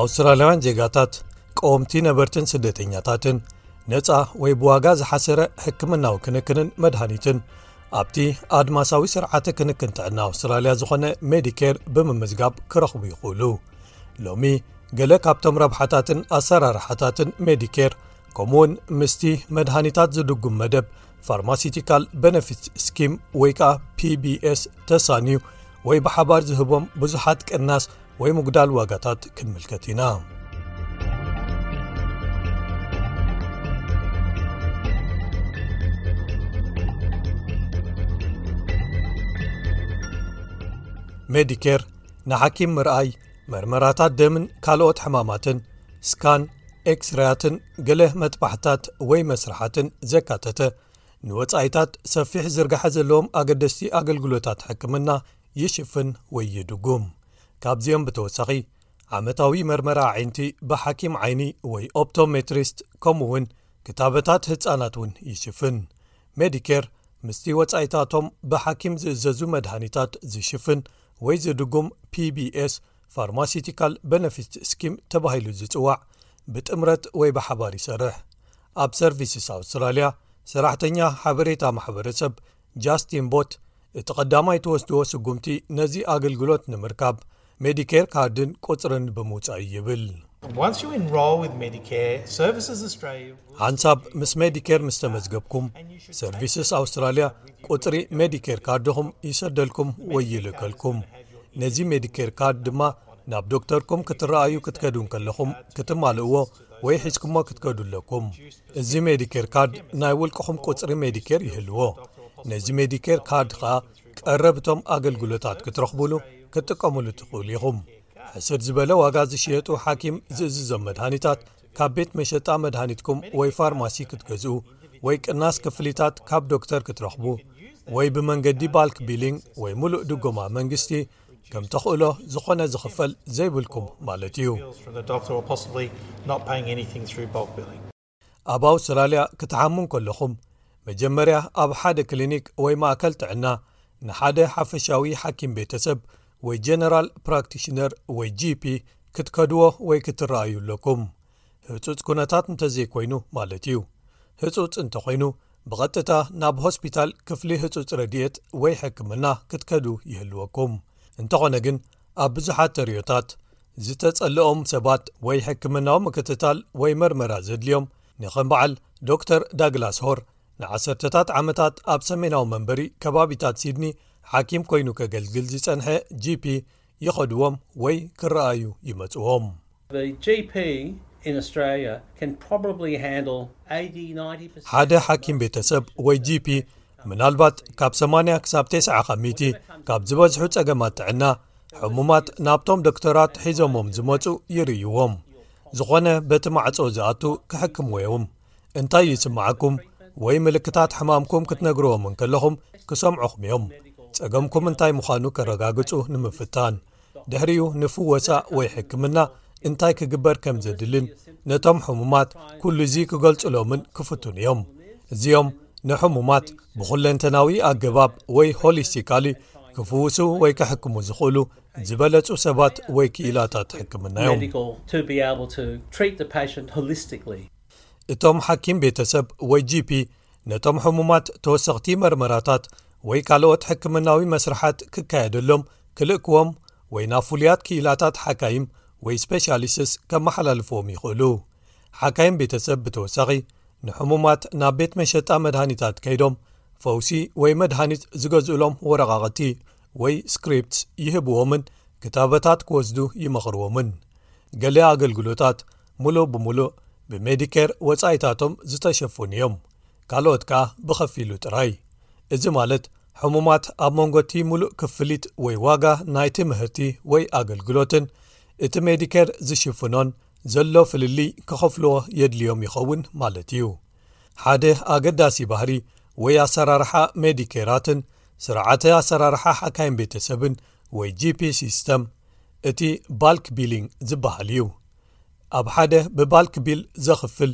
ኣውስትራልያውያን ዜጋታት ቀወምቲ ነበርትን ስደተኛታትን ነጻ ወይ ብዋጋ ዝሓሰረ ሕክምናዊ ክንክንን መድሃኒትን ኣብቲ ኣድማሳዊ ስርዓተ ክንክን ጥዕና ኣውስትራልያ ዝኾነ ሜዲኬር ብምምዝጋብ ክረኽቡ ይኽእሉ ሎሚ ገለ ካብቶም ረብሓታትን ኣሰራርሓታትን ሜዲኬር ከምኡ ውን ምስቲ መድሃኒታት ዝድጉም መደብ ፋርማሲቲካል በነፊት ስኪም ወይ ከዓ ፒቢስ ተሳንዩ ወይ ብሓባር ዝህቦም ብዙሓት ቅናስ ወይ ምጕዳል ዋጋታት ክንምልከት ኢና። ሜዲኬር ንሓኪም ምርኣይ መርመራታት ደምን ካልኦት ሕማማትን ስካን ኤክስርያትን ገለ መጥባሕታት ወይ መስርሓትን ዘካተተ ንወጻኢታት ሰፊሕ ዝርጋሐ ዘለዎም ኣገደስቲ ኣገልግሎታት ሕክምና ይሽፍን ወይ ይድጉም። ካብዚኦም ብተወሳኺ ዓመታዊ መርመራ ኣዒንቲ ብሓኪም ዓይኒ ወይ ኦፕቶሜትሪስት ከምኡ ውን ክታበታት ህጻናት ውን ይሽፍን። ሜዲኬር ምስቲ ወጻኢታቶም ብሓኪም ዝእዘዙ መድሃኒታት ዝሽፍን ወይ ዝድጉም pbs ፋርማሲቲካል በነፊት ስኪም ተባሂሉ ዝጽዋዕ ብጥምረት ወይ ብሓባር ይሰርሕ። ኣብ ሰርቪስስ ኣውስትራልያ ሰራሕተኛ ሓበሬታ ማሕበረሰብ ጃስቲን ቦት እቲ ቐዳማይ ትወስድዎ ስጕምቲ ነዚ ኣገልግሎት ንምርካብ ሜዲኬር ካርድን ቊጽርን ብምውጻእ እዩ ይብል ሓንሳብ ምስ ሜዲኬር ምስ ተመዝገብኩም ሰርቪስስ ኣውስትራልያ ቊጽሪ ሜዲኬር ካርድኹም ይሰደልኩም ወይ ይልእከልኩም ነዚ ሜዲኬር ካርድ ድማ ናብ ዶክተርኩም ክትረኣዩ ክትከዱ ከለኹም ክትማልእዎ ወይ ሒዝኩሞ ክትከዱ ኣለኩም እዚ ሜዲኬር ካርድ ናይ ውልቅኹም ቁፅሪ ሜዲኬር ይህልዎ ነዚ ሜዲኬር ካርድ ከኣ ቀረብ እቶም ኣገልግሎታት ክትረኽቡሉ ክትጥቀሙሉ ትኽእሉ ኢኹም ሕስር ዝበለ ዋጋ ዝሽየጡ ሓኪም ዝእዝዞም መድሃኒታት ካብ ቤት መሸጣ መድሃኒትኩም ወይ ፋርማሲ ክትገዝኡ ወይ ቅናስ ክፍሊታት ካብ ዶክተር ክትረኽቡ ወይ ብመንገዲ ባልክ ቢሊንግ ወይ ሙሉእ ድጎማ መንግስቲ ከም ተኽእሎ ዝኾነ ዝኽፈል ዘይብልኩም ማለት እዩ። ኣብ ኣውስትራልያ ክትሓሙ እንከለኹም መጀመርያ ኣብ ሓደ ክሊኒክ ወይ ማእከል ጥዕና ንሓደ ሓፈሻዊ ሓኪም ቤተሰብ ወይ ጀነራል ፕራክቲሽነር ወይ ጂፒ ክትከድዎ ወይ ክትረኣዩ ኣለኩም። ህጹጽ ኩነታት እንተዘይኮይኑ ማለት እዩ ህጹጽ እንተኾይኑ ብቐጥታ ናብ ሆስፒታል ክፍሊ ህጹጽ ረድኤት ወይ ሕክምና ክትከዱ ይህልወኩም እንተኾነ ግን ኣብ ብዙሓት ተርዮታት ዝተጸልኦም ሰባት ወይ ሕክምናዊ ምክትታል ወይ መርመራ ዘድልዮም ንከም በዓል ዶክተር ዳግላስ ሆር ንዓሰርተታት ዓመታት ኣብ ሰሜናዊ መንበሪ ከባቢታት ሲድኒ ሓኪም ኮይኑ ከገልግል ዝጸንሐ gp ይኸድዎም ወይ ክረኣዩ ይመጽዎም። ሓደ ሓኪም ቤተሰብ ወይ GP ምናልባት ካብ ሰማንያ ክሳብ ቴስዓ ካብ ሚእቲ ካብ ዝበዝሑ ጸገማት ጥዕና ሕሙማት ናብቶም ዶክተራት ሒዞሞም ዝመጹ ይርእይዎም። ዝኾነ በቲ ማዕጾ ዝኣቱ ክሕክምዎ'ዮም። እንታይ ይስምዓኩም ወይ ምልክታት ሕማምኩም ክትነግርዎም እንከለኹም ክሰምዑኹም እዮም ጸገምኩም እንታይ ምዃኑ ከረጋግጹ ንምፍታን ድሕሪኡ ንፍወሳ ወይ ሕክምና እንታይ ክግበር ከም ዘድልን ነቶም ሕሙማት ኩሉ እዙ ክገልጹሎምን ክፍቱን እዮም እዚኦም ንሕሙማት ብዅለንተናዊ ኣገባብ ወይ ሆሊስቲካሊ ክፍውሱ ወይ ክሕክሙ ዝኽእሉ ዝበለጹ ሰባት ወይ ክኢላታት ሕክምና እዮም። እቶም ሓኪም ቤተሰብ ወይ ጂፒ ነቶም ሕሙማት ተወሰኽቲ መርመራታት ወይ ካልኦት ሕክምናዊ መስርሓት ክካየደሎም ክልእክዎም ወይ ናብ ፍሉያት ክኢላታት ሓካይም ወይ ስፔሻሊስትስ ከመሓላልፍዎም ይኽእሉ። ሓካይም ቤተሰብ ብተወሳኺ ንሕሙማት ናብ ቤት መሸጣ መድሃኒታት ከይዶም ፈውሲ ወይ መድሃኒት ዝገዝእሎም ወረቓቕቲ፣ ወይ ስክሪፕት ይህብዎምን ክታበታት ክወስዱ ይመኽርዎምን። ገለ ኣገልግሎታት ምሉእ ብምሉእ ብሜዲኬር ወጻኢታቶም ዝተሸፈኑ እዮም፣ ካልኦት ከኣ ብኸፊሉ ጥራይ። እዚ ማለት ሕሙማት ኣብ መንጎ እቲ ምሉእ ክፍሊት ወይ ዋጋ ናይቲ ምህርቲ ወይ ኣገልግሎትን እቲ ሜዲኬር ዝሽፍኖን ዘሎ ፍልልይ ክኸፍልዎ የድልዮም ይኸውን ማለት እዩ። ሓደ ኣገዳሲ ባህሪ ወይ ኣሰራርሓ ሜዲኬራትን ስርዓተ ኣሰራርሓ ሓካይም ቤተሰብን ወይ GP system እቲ ባልክ ቢሊንግ ዝበሃል እዩ። ኣብ ሓደ ብባልክ ቢል ዘኽፍል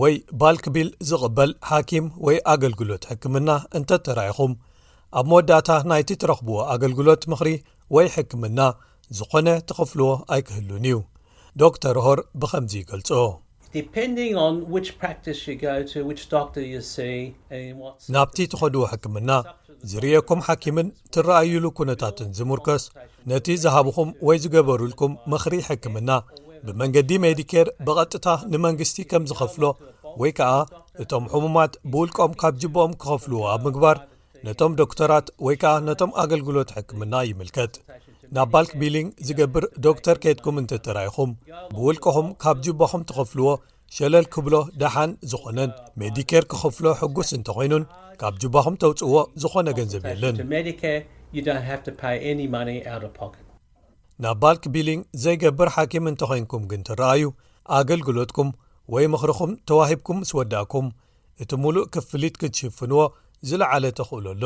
ወይ ባልክ ቢል ዝቕበል ሓኪም ወይ ኣገልግሎት ሕክምና እንተተራኢኹም ኣብ መወዳእታ ናይቲ ትረኽብዎ ኣገልግሎት ምኽሪ ወይ ሕክምና ዝኾነ ትኸፍልዎ ኣይክህሉን እዩ ዶክተር ሆር ብኸምዚ ይገልጾ። ናብቲ ትኸድዎ ሕክምና ዝርእየኩም ሓኪምን ትረኣዩሉ ኩነታትን ዝሙርከስ ነቲ ዝሃብኹም ወይ ዝገበሩልኩም ምኽሪ ሕክምና ብመንገዲ ሜዲኬር ብቐጥታ ንመንግስቲ ከም ዝኸፍሎ ወይ ከኣ እቶም ሕሙማት ብውልቆም ካብ ጅብኦም ክኸፍልዎ ኣብ ምግባር ነቶም ዶክተራት ወይ ከኣ ነቶም ኣገልግሎት ሕክምና ይምልከት ናብ ባልክ ቢሊንግ ዝገብር ዶክተር ኬትኩም እንተ ተራኢኹም ብውልቅኹም ካብ ጅባኹም ትኸፍልዎ ሸለል ክብሎ ደሓን ዝኾነን ሜዲኬር ክኸፍሎ ሕጉስ እንተ ዀይኑን ካብ ጅባኹም ተውጽእዎ ዝኾነ ገንዘብ የለን ናብ ባልክ ቢሊንግ ዘይገብር ሓኪም እንተ ዄንኩም ግን ትረኣዩ ኣገልግሎትኩም ወይ ምኽርኹም ተዋሂብኩም ምስ ወዳእኩም እቲ ምሉእ ክፍሊት ክትሽፍንዎ ዝለዓለ ተኽእሎ ኣሎ።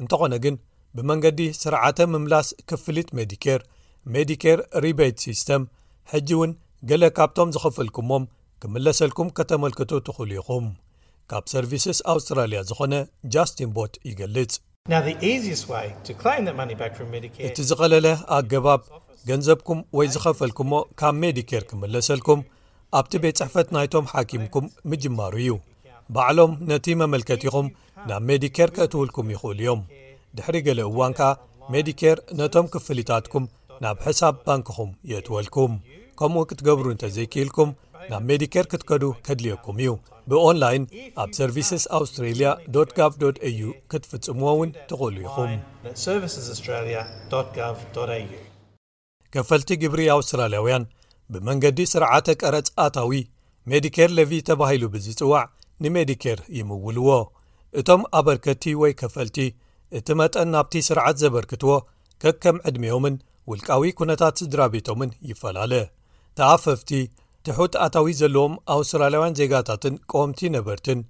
እንተኾነ ግን ብመንገዲ ስርዓተ ምምላስ ክፍሊት ሜዲኬር፣ Medicare Rebate System፣ ሕጂ እውን ገለ ካብቶም ዝኸፈልኩሞም ክምለሰልኩም ከተመልክቱ ትኽእሉ ኢኹም። ካብ ሰርቪስስ ኣውስትራልያ ዝኾነ ጃስቲን ቦት ይገልጽ። እቲ ዝቐለለ ኣገባብ ገንዘብኩም ወይ ዝኸፈልኩሞ ካብ ሜዲኬር ክምለሰልኩም ኣብቲ ቤት ጽሕፈት ናይቶም ሓኪምኩም ምጅማሩ እዩ ባዕሎም ነቲ መመልከቲኹም ናብ ሜዲኬር ከእትውልኩም ይኽእሉ እዮም ድሕሪ ገለ እዋን ከኣ ሜዲኬር ነቶም ክፍሊታትኩም ናብ ሕሳብ ባንክኹም የእትወልኩም ከምኡ ክትገብሩ እንተ ዘይክኢልኩም ናብ ሜዲኬር ክትከዱ ከድልየኩም እዩ ብኦንላይን ኣብ ሰርቪስስ ኣውስትራልያ ጋቭ au ክትፍጽምዎ እውን ትኽእሉ ኢኹም ከፈልቲ ግብሪ ኣውስትራልያውያን ብመንገዲ ስርዓተ ቀረጽ ኣታዊ ሜዲኬር ለቪ ተባሂሉ ብዝጽዋዕ ንሜዲኬር ይምውልዎ እቶም ኣበርከቲ ወይ ከፈልቲ እቲ መጠን ናብቲ ስርዓት ዘበርክትዎ ከከም ዕድሜኦምን ውልቃዊ ኩነታት ስድራ ቤቶምን ይፈላለ ተኣፈፍቲ ትሑት ኣታዊ ዘለዎም ኣውስትራልያውያን ዜጋታትን ቀወምቲ ነበርትን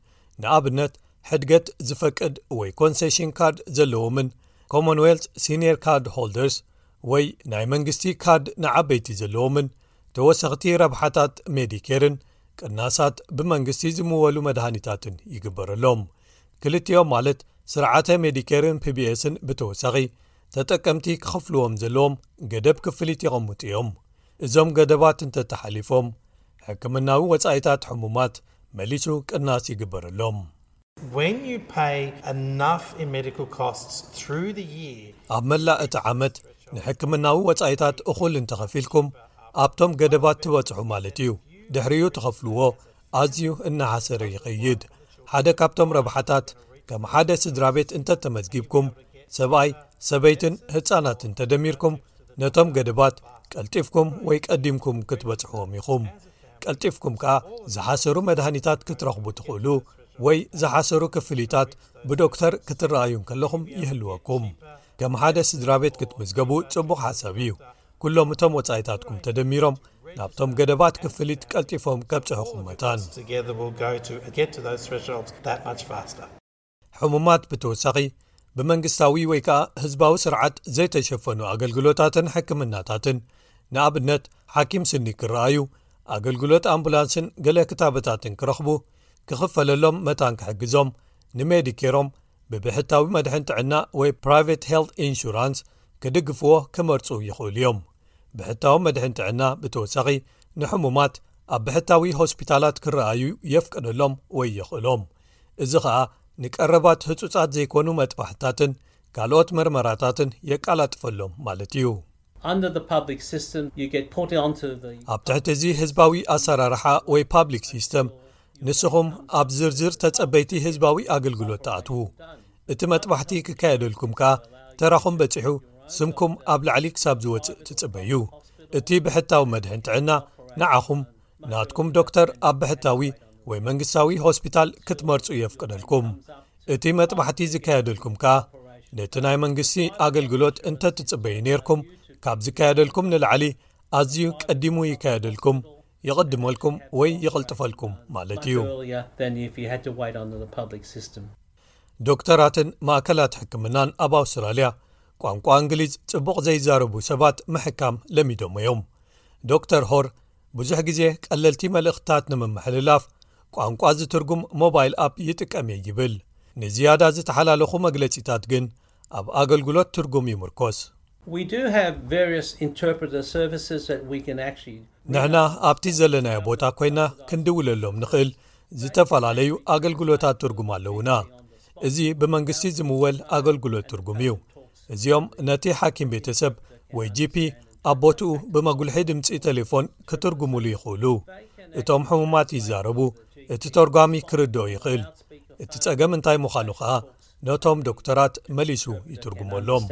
ንኣብነት ሕድገት ዝፈቅድ ወይ ኮንሴሽን ካርድ ዘለዎምን ኮመንዌልት ሲኒር ካርድ ሆልደርስ ወይ ናይ መንግስቲ ካርድ ንዓበይቲ ዘለዎምን ተወሰኽቲ ረብሓታት ሜዲኬርን ቅናሳት ብመንግስቲ ዝምወሉ መድሃኒታትን ይግበረሎም ክልቲኦም ማለት ስርዓተ ሜዲኬርን ፒቢኤስን ብተወሳኺ ተጠቀምቲ ክኸፍልዎም ዘለዎም ገደብ ክፍሊት የቐምጡ እዮም። እዞም ገደባት እንተተሓሊፎም ሕክምናዊ ወጻኢታት ሕሙማት መሊሱ ቅናስ ይግበረሎም። ኣብ መላእ እቲ ዓመት ንሕክምናዊ ወጻኢታት እኹል እንተኸፊልኩም ኣብቶም ገደባት ትበጽሑ ማለት እዩ። ድሕሪኡ ትኸፍልዎ ኣዝዩ እናሓሰረ ይኸይድ። ሓደ ካብቶም ረብሓታት ከም ሓደ ስድራቤት እንተተመዝጊብኩም፣ ሰብኣይ፣ ሰበይትን ህጻናትን ተደሚርኩም፣ ነቶም ገደባት ቀልጢፍኩም ወይ ቀዲምኩም ክትበጽሕዎም ኢኹም። ቀልጢፍኩም ከኣ ዝሓሰሩ መድሃኒታት ክትረኽቡ ትኽእሉ ወይ ዝሓሰሩ ክፍሊታት ብዶክተር ክትረኣዩ እንከለኹም ይህልወኩም። ከም ሓደ ስድራቤት ክትምዝገቡ ጽቡቕ ሓሳብ እዩ። ኩሎም እቶም ወጻኢታትኩም ተደሚሮም ናብቶም ገደባት ክፍሊት ቀልጢፎም ከብጽሑኹም መታን። ሕሙማት ብተወሳኺ ብመንግስታዊ ወይ ከኣ ህዝባዊ ስርዓት ዘይተሸፈኑ ኣገልግሎታትን ሕክምናታትን ንኣብነት ሓኪም ስኒ ክረኣዩ ኣገልግሎት ኣምቡላንስን ገለ ክታበታትን ክረኽቡ ክኽፈለሎም መታን ክሕግዞም ንሜዲኬሮም ብብሕታዊ መድሕን ጥዕና ወይ ፕራይቨት ሄልት ኢንሹራንስ ክድግፍዎ ክመርጹ ይኽእሉ እዮም ብሕታዊ መድሕን ጥዕና ብተወሳኺ ንሕሙማት ኣብ ብሕታዊ ሆስፒታላት ክረኣዩ የፍቅደሎም ወይ ይኽእሎም እዚ ኸኣ ንቀረባት ህጹጻት ዘይኮኑ መጥባሕትታትን ካልኦት መርመራታትን የቃላጥፈሎም ማለት እዩ ኣብ ትሕቲ እዚ ህዝባዊ ኣሰራርሓ ወይ ፓብሊክ ሲስተም ንስኹም ኣብ ዝርዝር ተጸበይቲ ህዝባዊ ኣገልግሎት ትኣትዉ እቲ መጥባሕቲ ክካየደልኩም ከኣ ተራኹም በጺሑ ስምኩም ኣብ ላዕሊ ክሳብ ዝወጽእ ትጽበዩ እቲ ብሕታዊ መድሕን ጥዕና ንዓኹም ናትኩም ዶክተር ኣብ ብሕታዊ ወይ መንግስታዊ ሆስፒታል ክትመርጹ የፍቅደልኩም እቲ መጥባሕቲ ዝካየደልኩም ከኣ ነቲ ናይ መንግስቲ ኣገልግሎት እንተ ትጽበዩ ነርኩም ካብ ዝካየደልኩም ንላዕሊ ኣዝዩ ቀዲሙ ይካየደልኩም ይቕድመልኩም ወይ ይቕልጥፈልኩም ማለት እዩ ዶክተራትን ማእከላት ሕክምናን ኣብ ኣውስትራልያ ቋንቋ እንግሊዝ ጽቡቕ ዘይዛረቡ ሰባት ምሕካም ለሚዶም እዮም ዶክተር ሆር ብዙሕ ግዜ ቀለልቲ መልእኽትታት ንምምሕልላፍ ቋንቋ ዝትርጉም ሞባይል ኣፕ ይጥቀም እየ ይብል ንዝያዳ ዝተሓላለኹ መግለጺታት ግን ኣብ ኣገልግሎት ትርጉም ይምርኮስ ንሕና ኣብቲ ዘለናዮ ቦታ ኮይና ክንድውለሎም ንኽእል ዝተፈላለዩ ኣገልግሎታት ትርጉም ኣለዉና እዚ ብመንግስቲ ዝምወል ኣገልግሎት ትርጉም እዩ እዚኦም ነቲ ሓኪም ቤተሰብ ወይ ጂፒ ኣብ ቦትኡ ብመጕልሒ ድምጺ ተሌፎን ክትርጉሙሉ ይኽእሉ እቶም ሕሙማት ይዛረቡ እቲ ተርጓሚ ክርድኦ ይኽእል እቲ ጸገም እንታይ ምዃኑ ኸኣ ነቶም ዶክተራት መሊሱ ይትርጉመሎም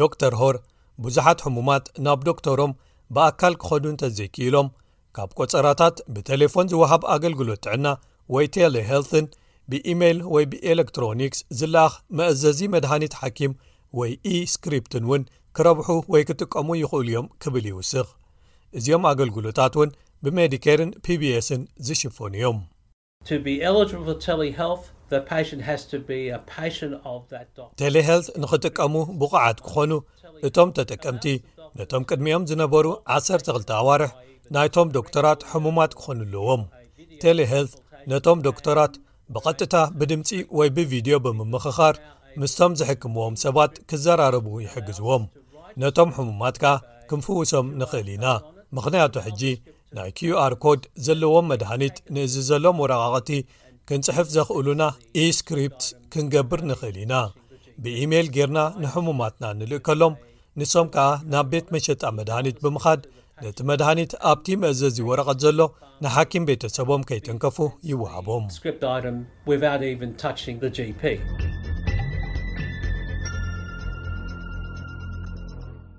ዶክተር ሆር ብዙሓት ሕሙማት ናብ ዶክተሮም ብኣካል ክኸዱ እንተ ዘይክኢሎም ካብ ቆጸራታት ብተሌፎን ዝወሃብ ኣገልግሎት ጥዕና ወይ ቴሌሄልትን ብኢመይል ወይ ብኤሌክትሮኒክስ ዝለኣኽ መእዘዚ መድሃኒት ሓኪም ወይ ኢስክሪፕትን እውን ክረብሑ ወይ ክጥቀሙ ይኽእሉ እዮም ክብል ይውስኽ እዚኦም ኣገልግሎታት እውን ብሜዲኬርን ፒቢስን ዝሽፈኑ እዮም To be eligible for telehealth, the patient has to be a patient of that doctor. Telehealth ንኽጥቀሙ ብቑዓት ክኾኑ፣ እቶም ተጠቀምቲ ነቶም ቅድሚኦም ዝነበሩ ዓሰርተ ክልተ ኣዋርሕ ናይቶም ዶክተራት ሕሙማት ክኾኑ ኣለዎም። Telehealth ነቶም ዶክተራት ብቐጥታ ብድምጺ ወይ ብቪድዮ ብምምኽኻር ምስቶም ዝሕክምዎም ሰባት ክዘራረቡ ይሕግዝዎም። ነቶም ሕሙማት ከኣ ክንፍውሶም ንኽእል ኢና፣ ምኽንያቱ ሕጂ ናይ ኪዩኣር ኮድ ዘለዎም መድሃኒት ንእዝዘሎም ወረቓቕቲ ክንጽሕፍ ዘኽእሉና ኢስክሪፕት ክንገብር ንኽእል ኢና ብኢሜይል ጌርና ንሕሙማትና ንልእከሎም ንሶም ከኣ ናብ ቤት መሸጣ መድሃኒት ብምኻድ ነቲ መድሃኒት ኣብቲ መእዘዚ ወረቐት ዘሎ ንሓኪም ቤተሰቦም ከይተንከፉ ይወሃቦም